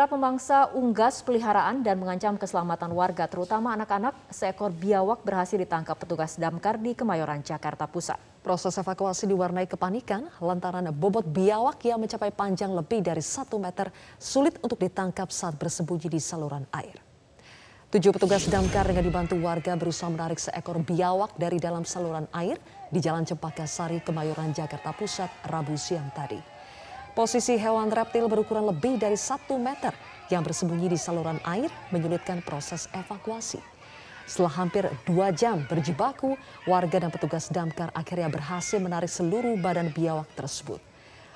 Kerap memangsa unggas peliharaan dan mengancam keselamatan warga, terutama anak-anak, seekor biawak berhasil ditangkap petugas damkar di Kemayoran, Jakarta Pusat. Proses evakuasi diwarnai kepanikan lantaran bobot biawak yang mencapai panjang lebih dari satu meter sulit untuk ditangkap saat bersembunyi di saluran air. Tujuh petugas damkar dengan dibantu warga berusaha menarik seekor biawak dari dalam saluran air di Jalan Cempaka Sari, Kemayoran, Jakarta Pusat, Rabu siang tadi. Posisi hewan reptil berukuran lebih dari satu meter yang bersembunyi di saluran air menyulitkan proses evakuasi. Setelah hampir dua jam berjibaku, warga dan petugas damkar akhirnya berhasil menarik seluruh badan biawak tersebut.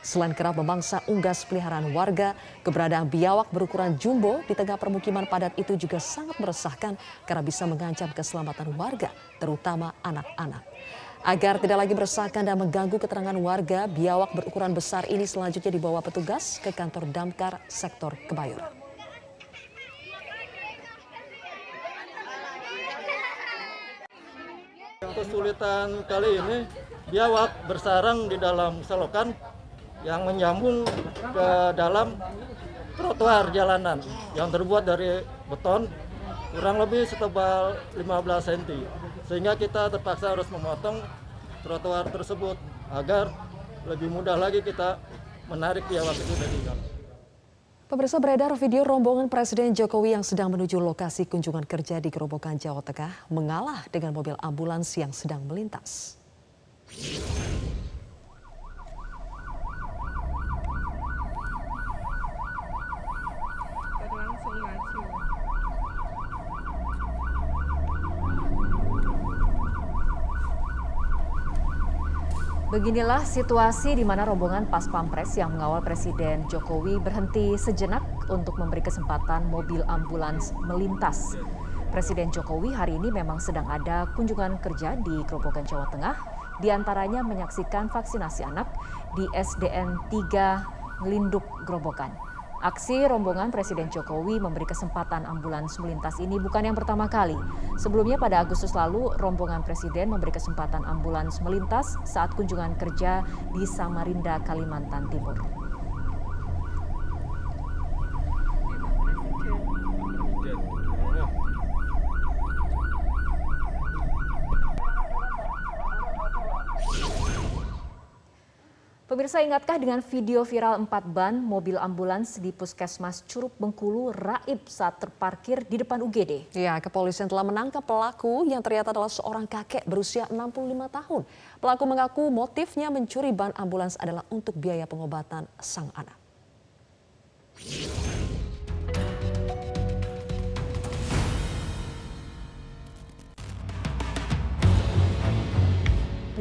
Selain kerap memangsa unggas peliharaan warga, keberadaan biawak berukuran jumbo di tengah permukiman padat itu juga sangat meresahkan karena bisa mengancam keselamatan warga, terutama anak-anak. Agar tidak lagi meresahkan dan mengganggu keterangan warga, biawak berukuran besar ini selanjutnya dibawa petugas ke kantor damkar sektor Kebayoran. Kesulitan kali ini, biawak bersarang di dalam selokan yang menyambung ke dalam trotoar jalanan yang terbuat dari beton kurang lebih setebal 15 cm sehingga kita terpaksa harus memotong trotoar tersebut agar lebih mudah lagi kita menarik biawak itu dari dalam. Pemirsa beredar video rombongan Presiden Jokowi yang sedang menuju lokasi kunjungan kerja di Gerobokan Jawa Tengah mengalah dengan mobil ambulans yang sedang melintas. Beginilah situasi di mana rombongan pas pampres yang mengawal Presiden Jokowi berhenti sejenak untuk memberi kesempatan mobil ambulans melintas. Presiden Jokowi hari ini memang sedang ada kunjungan kerja di Grobogan Jawa Tengah, di antaranya menyaksikan vaksinasi anak di SDN 3 Linduk Grobogan. Aksi rombongan Presiden Jokowi memberi kesempatan ambulans melintas ini bukan yang pertama kali. Sebelumnya pada Agustus lalu, rombongan Presiden memberi kesempatan ambulans melintas saat kunjungan kerja di Samarinda, Kalimantan Timur. Pemirsa ingatkah dengan video viral empat ban mobil ambulans di Puskesmas Curup Bengkulu raib saat terparkir di depan UGD? Ya, kepolisian telah menangkap pelaku yang ternyata adalah seorang kakek berusia 65 tahun. Pelaku mengaku motifnya mencuri ban ambulans adalah untuk biaya pengobatan sang anak.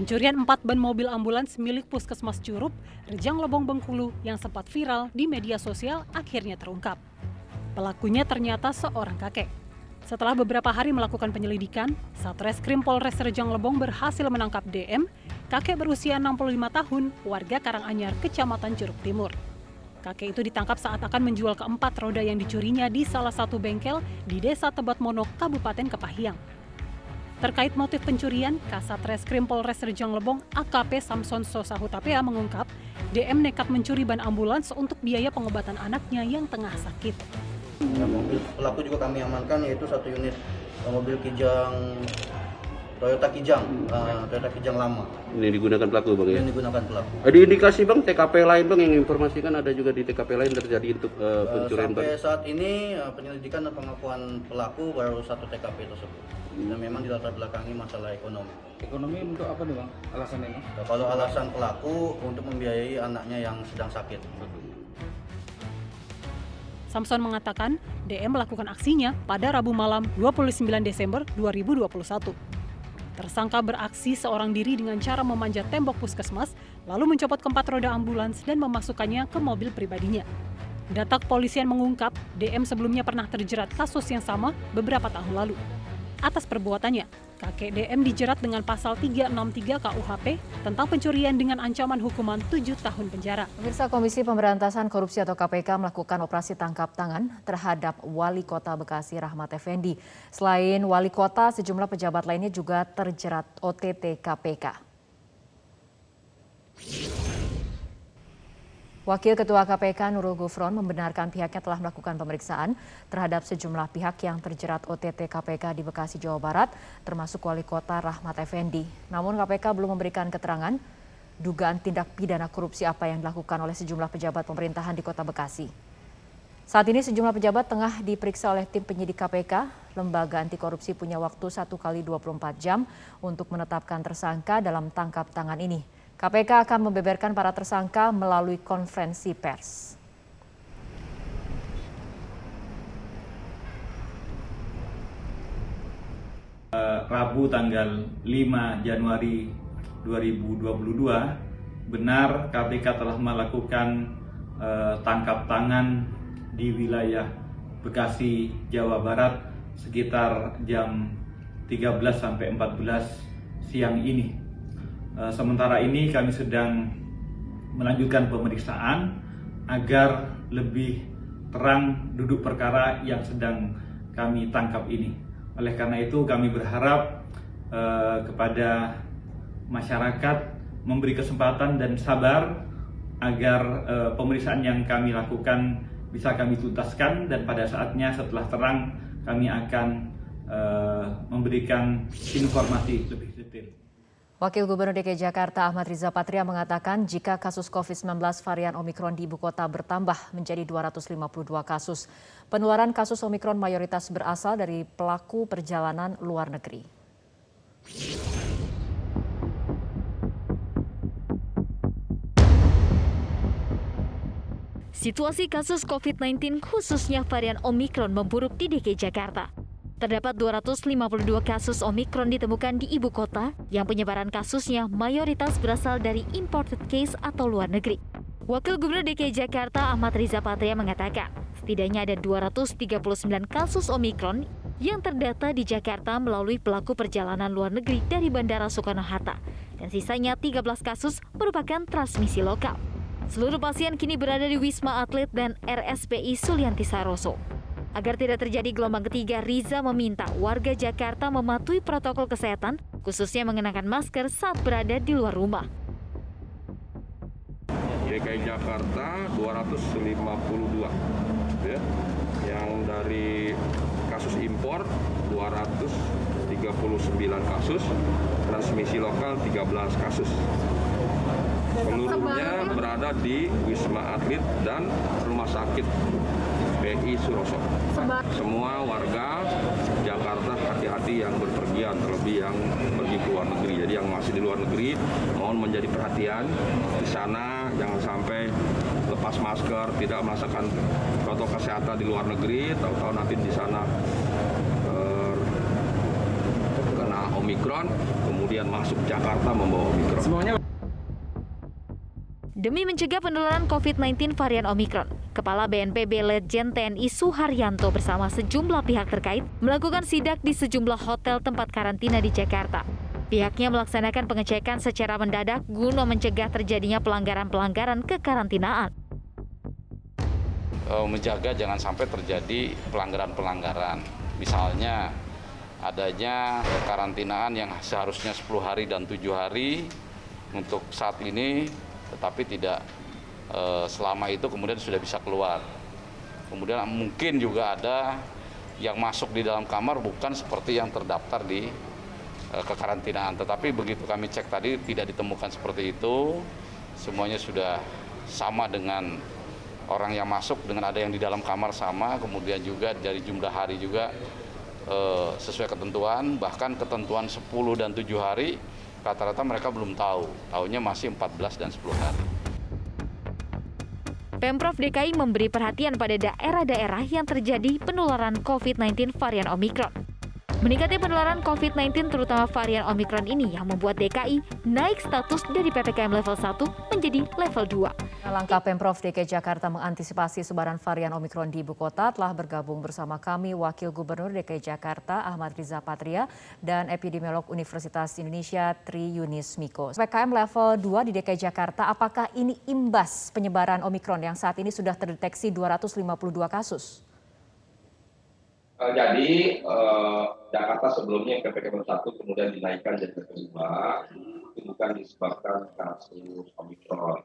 Pencurian empat ban mobil ambulans milik Puskesmas Curup, Rejang Lebong Bengkulu yang sempat viral di media sosial akhirnya terungkap. Pelakunya ternyata seorang kakek. Setelah beberapa hari melakukan penyelidikan, Satreskrim Polres Rejang Lebong berhasil menangkap DM, kakek berusia 65 tahun, warga Karanganyar, Kecamatan Curug Timur. Kakek itu ditangkap saat akan menjual keempat roda yang dicurinya di salah satu bengkel di Desa Tebat Monok, Kabupaten Kepahiang. Terkait motif pencurian, Kasat Reskrim Polres Rejang Lebong AKP Samson Sosa Hutapea mengungkap DM nekat mencuri ban ambulans untuk biaya pengobatan anaknya yang tengah sakit. Ya, pelaku juga kami amankan yaitu satu unit mobil Kijang Toyota Kijang, uh, Toyota Kijang lama. Ini digunakan pelaku bang ya? Yang digunakan pelaku. Ada indikasi bang TKP lain bang yang informasikan ada juga di TKP lain terjadi untuk uh, pencurian uh, Sampai saat ini uh, penyelidikan dan pengakuan pelaku baru satu TKP tersebut. Dan memang dilatar belakangi masalah ekonomi. Ekonomi untuk apa nih bang? Alasannya ini? Nah, kalau alasan pelaku untuk membiayai anaknya yang sedang sakit. Samson mengatakan DM melakukan aksinya pada Rabu malam 29 Desember 2021. Tersangka beraksi seorang diri dengan cara memanjat tembok puskesmas, lalu mencopot keempat roda ambulans dan memasukkannya ke mobil pribadinya. Data kepolisian mengungkap, DM sebelumnya pernah terjerat kasus yang sama beberapa tahun lalu. Atas perbuatannya, kakek DM dijerat dengan pasal 363 KUHP tentang pencurian dengan ancaman hukuman 7 tahun penjara. Pemirsa Komisi Pemberantasan Korupsi atau KPK melakukan operasi tangkap tangan terhadap Wali Kota Bekasi Rahmat Effendi. Selain Wali Kota, sejumlah pejabat lainnya juga terjerat OTT KPK. Wakil Ketua KPK Nurul Gufron membenarkan pihaknya telah melakukan pemeriksaan terhadap sejumlah pihak yang terjerat OTT KPK di Bekasi, Jawa Barat, termasuk Wali Kota Rahmat Effendi. Namun KPK belum memberikan keterangan dugaan tindak pidana korupsi apa yang dilakukan oleh sejumlah pejabat pemerintahan di Kota Bekasi. Saat ini sejumlah pejabat tengah diperiksa oleh tim penyidik KPK. Lembaga anti korupsi punya waktu 1 kali 24 jam untuk menetapkan tersangka dalam tangkap tangan ini. KPK akan membeberkan para tersangka melalui konferensi pers. Eh, Rabu tanggal 5 Januari 2022 benar KPK telah melakukan uh, tangkap tangan di wilayah Bekasi, Jawa Barat sekitar jam 13 sampai 14 siang ini. Eh, sementara ini kami sedang melanjutkan pemeriksaan agar lebih terang duduk perkara yang sedang kami tangkap ini. Oleh karena itu kami berharap uh, kepada masyarakat memberi kesempatan dan sabar agar uh, pemeriksaan yang kami lakukan bisa kami tuntaskan dan pada saatnya setelah terang kami akan uh, memberikan informasi lebih. Wakil Gubernur DKI Jakarta Ahmad Riza Patria mengatakan jika kasus COVID-19 varian Omikron di ibu kota bertambah menjadi 252 kasus, penularan kasus Omikron mayoritas berasal dari pelaku perjalanan luar negeri. Situasi kasus COVID-19 khususnya varian Omikron memburuk di DKI Jakarta terdapat 252 kasus Omikron ditemukan di ibu kota yang penyebaran kasusnya mayoritas berasal dari imported case atau luar negeri. Wakil Gubernur DKI Jakarta Ahmad Riza Patria mengatakan, setidaknya ada 239 kasus Omikron yang terdata di Jakarta melalui pelaku perjalanan luar negeri dari Bandara Soekarno-Hatta dan sisanya 13 kasus merupakan transmisi lokal. Seluruh pasien kini berada di Wisma Atlet dan RSPI Sulianti Saroso. Agar tidak terjadi gelombang ketiga, Riza meminta warga Jakarta mematuhi protokol kesehatan, khususnya mengenakan masker saat berada di luar rumah. DKI Jakarta 252 ya. Yang dari kasus impor 239 kasus, transmisi lokal 13 kasus. Seluruhnya berada di Wisma Atlet dan Rumah Sakit PI Suroso. Semua warga Jakarta hati-hati yang berpergian, terlebih yang pergi ke luar negeri. Jadi yang masih di luar negeri, mohon menjadi perhatian di sana jangan sampai lepas masker, tidak merasakan protokol kesehatan di luar negeri, tahu-tahu nanti di sana terkena Omikron, kemudian masuk Jakarta membawa Omikron. Semuanya Demi mencegah penularan COVID-19 varian Omikron, Kepala BNPB Letjen TNI Suharyanto bersama sejumlah pihak terkait melakukan sidak di sejumlah hotel tempat karantina di Jakarta. Pihaknya melaksanakan pengecekan secara mendadak guna mencegah terjadinya pelanggaran-pelanggaran kekarantinaan. Eh, menjaga jangan sampai terjadi pelanggaran-pelanggaran. Misalnya adanya karantinaan yang seharusnya 10 hari dan 7 hari untuk saat ini tetapi tidak selama itu kemudian sudah bisa keluar. Kemudian mungkin juga ada yang masuk di dalam kamar bukan seperti yang terdaftar di e, kekarantinaan. Tetapi begitu kami cek tadi tidak ditemukan seperti itu, semuanya sudah sama dengan orang yang masuk dengan ada yang di dalam kamar sama, kemudian juga dari jumlah hari juga e, sesuai ketentuan, bahkan ketentuan 10 dan 7 hari rata-rata mereka belum tahu, tahunya masih 14 dan 10 hari. Pemprov DKI memberi perhatian pada daerah-daerah yang terjadi penularan COVID-19 varian Omikron. Meningkatnya penularan COVID-19 terutama varian Omikron ini yang membuat DKI naik status dari PPKM level 1 menjadi level 2. Langkah Pemprov DKI Jakarta mengantisipasi sebaran varian Omikron di ibu kota telah bergabung bersama kami Wakil Gubernur DKI Jakarta Ahmad Riza Patria dan epidemiolog Universitas Indonesia Tri Yunis Miko. PPKM level 2 di DKI Jakarta, apakah ini imbas penyebaran Omikron yang saat ini sudah terdeteksi 252 kasus? Uh, jadi uh, Jakarta sebelumnya ppkm satu kemudian dinaikkan jadi kedua itu bukan disebabkan kasus omikron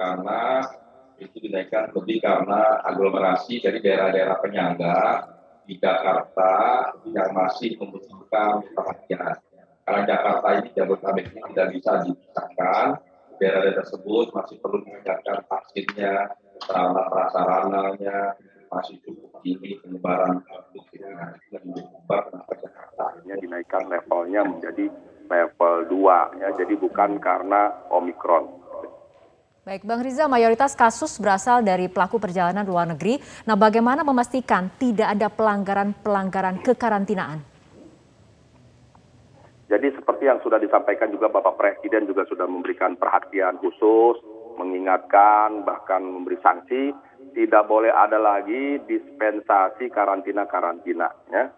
karena itu dinaikkan lebih karena aglomerasi dari daerah-daerah penyangga di Jakarta yang masih membutuhkan perhatian. Karena Jakarta ini Jabodetabek ini tidak bisa dipisahkan, daerah-daerah tersebut masih perlu meningkatkan vaksinnya, sarana prasarananya masih cukup tinggi penyebaran COVID-19 dan akhirnya dinaikkan levelnya menjadi level 2 ya jadi bukan karena Omikron. Baik, Bang Riza, mayoritas kasus berasal dari pelaku perjalanan luar negeri. Nah, bagaimana memastikan tidak ada pelanggaran-pelanggaran kekarantinaan? Jadi seperti yang sudah disampaikan juga Bapak Presiden juga sudah memberikan perhatian khusus, mengingatkan, bahkan memberi sanksi, tidak boleh ada lagi dispensasi karantina-karantina. Ya.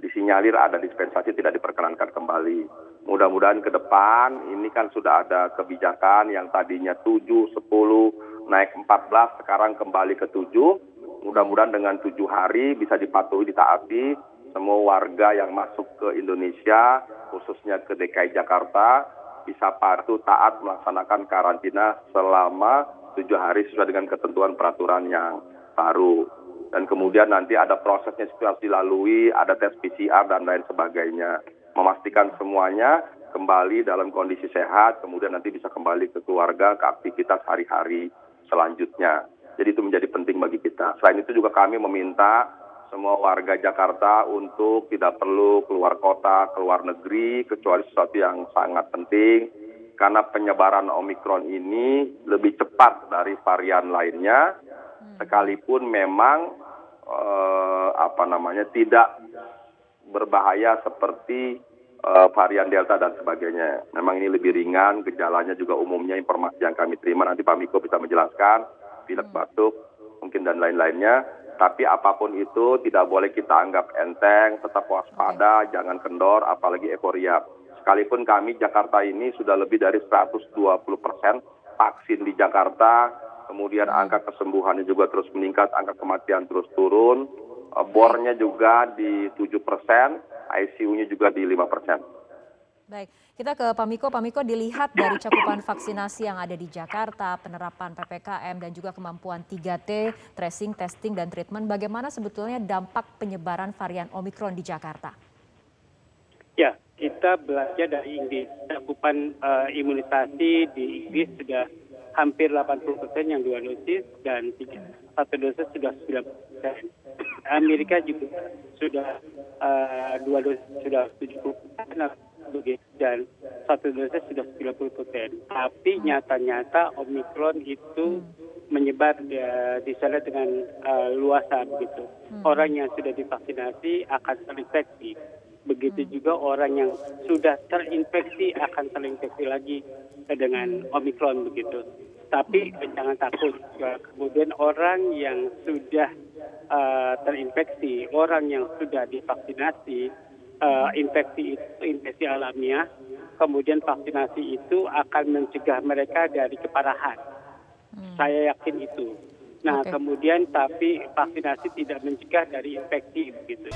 Disinyalir ada dispensasi tidak diperkenankan kembali. Mudah-mudahan ke depan ini kan sudah ada kebijakan yang tadinya 7, 10, naik 14, sekarang kembali ke 7. Mudah-mudahan dengan 7 hari bisa dipatuhi, ditaati semua warga yang masuk ke Indonesia, khususnya ke DKI Jakarta, bisa patuh taat melaksanakan karantina selama tujuh hari sesuai dengan ketentuan peraturan yang baru. Dan kemudian nanti ada prosesnya harus dilalui, ada tes PCR dan lain sebagainya. Memastikan semuanya kembali dalam kondisi sehat, kemudian nanti bisa kembali ke keluarga, ke aktivitas hari-hari selanjutnya. Jadi itu menjadi penting bagi kita. Selain itu juga kami meminta semua warga Jakarta untuk tidak perlu keluar kota, keluar negeri, kecuali sesuatu yang sangat penting. Karena penyebaran Omikron ini lebih cepat dari varian lainnya, sekalipun memang eh, apa namanya tidak berbahaya seperti eh, varian Delta dan sebagainya. Memang ini lebih ringan, gejalanya juga umumnya informasi yang kami terima. Nanti Pak Miko bisa menjelaskan, pilek batuk, mungkin dan lain-lainnya. Tapi apa pun itu tidak boleh kita anggap enteng, tetap waspada, jangan kendor, apalagi euforia. Sekalipun kami Jakarta ini sudah lebih dari 120 persen vaksin di Jakarta, kemudian angka kesembuhannya juga terus meningkat, angka kematian terus turun, eh, bornya juga di 7 persen, ICU-nya juga di 5 persen. Baik, kita ke Pak Miko. Pak Miko dilihat dari cakupan vaksinasi yang ada di Jakarta, penerapan PPKM dan juga kemampuan 3T, tracing, testing, dan treatment, bagaimana sebetulnya dampak penyebaran varian Omikron di Jakarta? Ya, kita belajar dari Inggris. Cakupan uh, imunisasi di Inggris sudah hampir 80 persen yang dua dosis dan tiga, satu dosis sudah 9 persen. Amerika juga sudah uh, dua dosis sudah 70 persen dan satu dosis sudah 90 persen. Tapi nyata-nyata Omikron itu menyebar di, di sana dengan uh, luasan gitu. Orang yang sudah divaksinasi akan terinfeksi. Begitu juga orang yang sudah terinfeksi akan terinfeksi lagi dengan Omikron begitu. Tapi jangan takut. Kemudian orang yang sudah uh, terinfeksi, orang yang sudah divaksinasi, uh, infeksi itu infeksi alamiah, kemudian vaksinasi itu akan mencegah mereka dari keparahan. Hmm. Saya yakin itu. Nah, okay. kemudian tapi vaksinasi tidak mencegah dari infeksi begitu.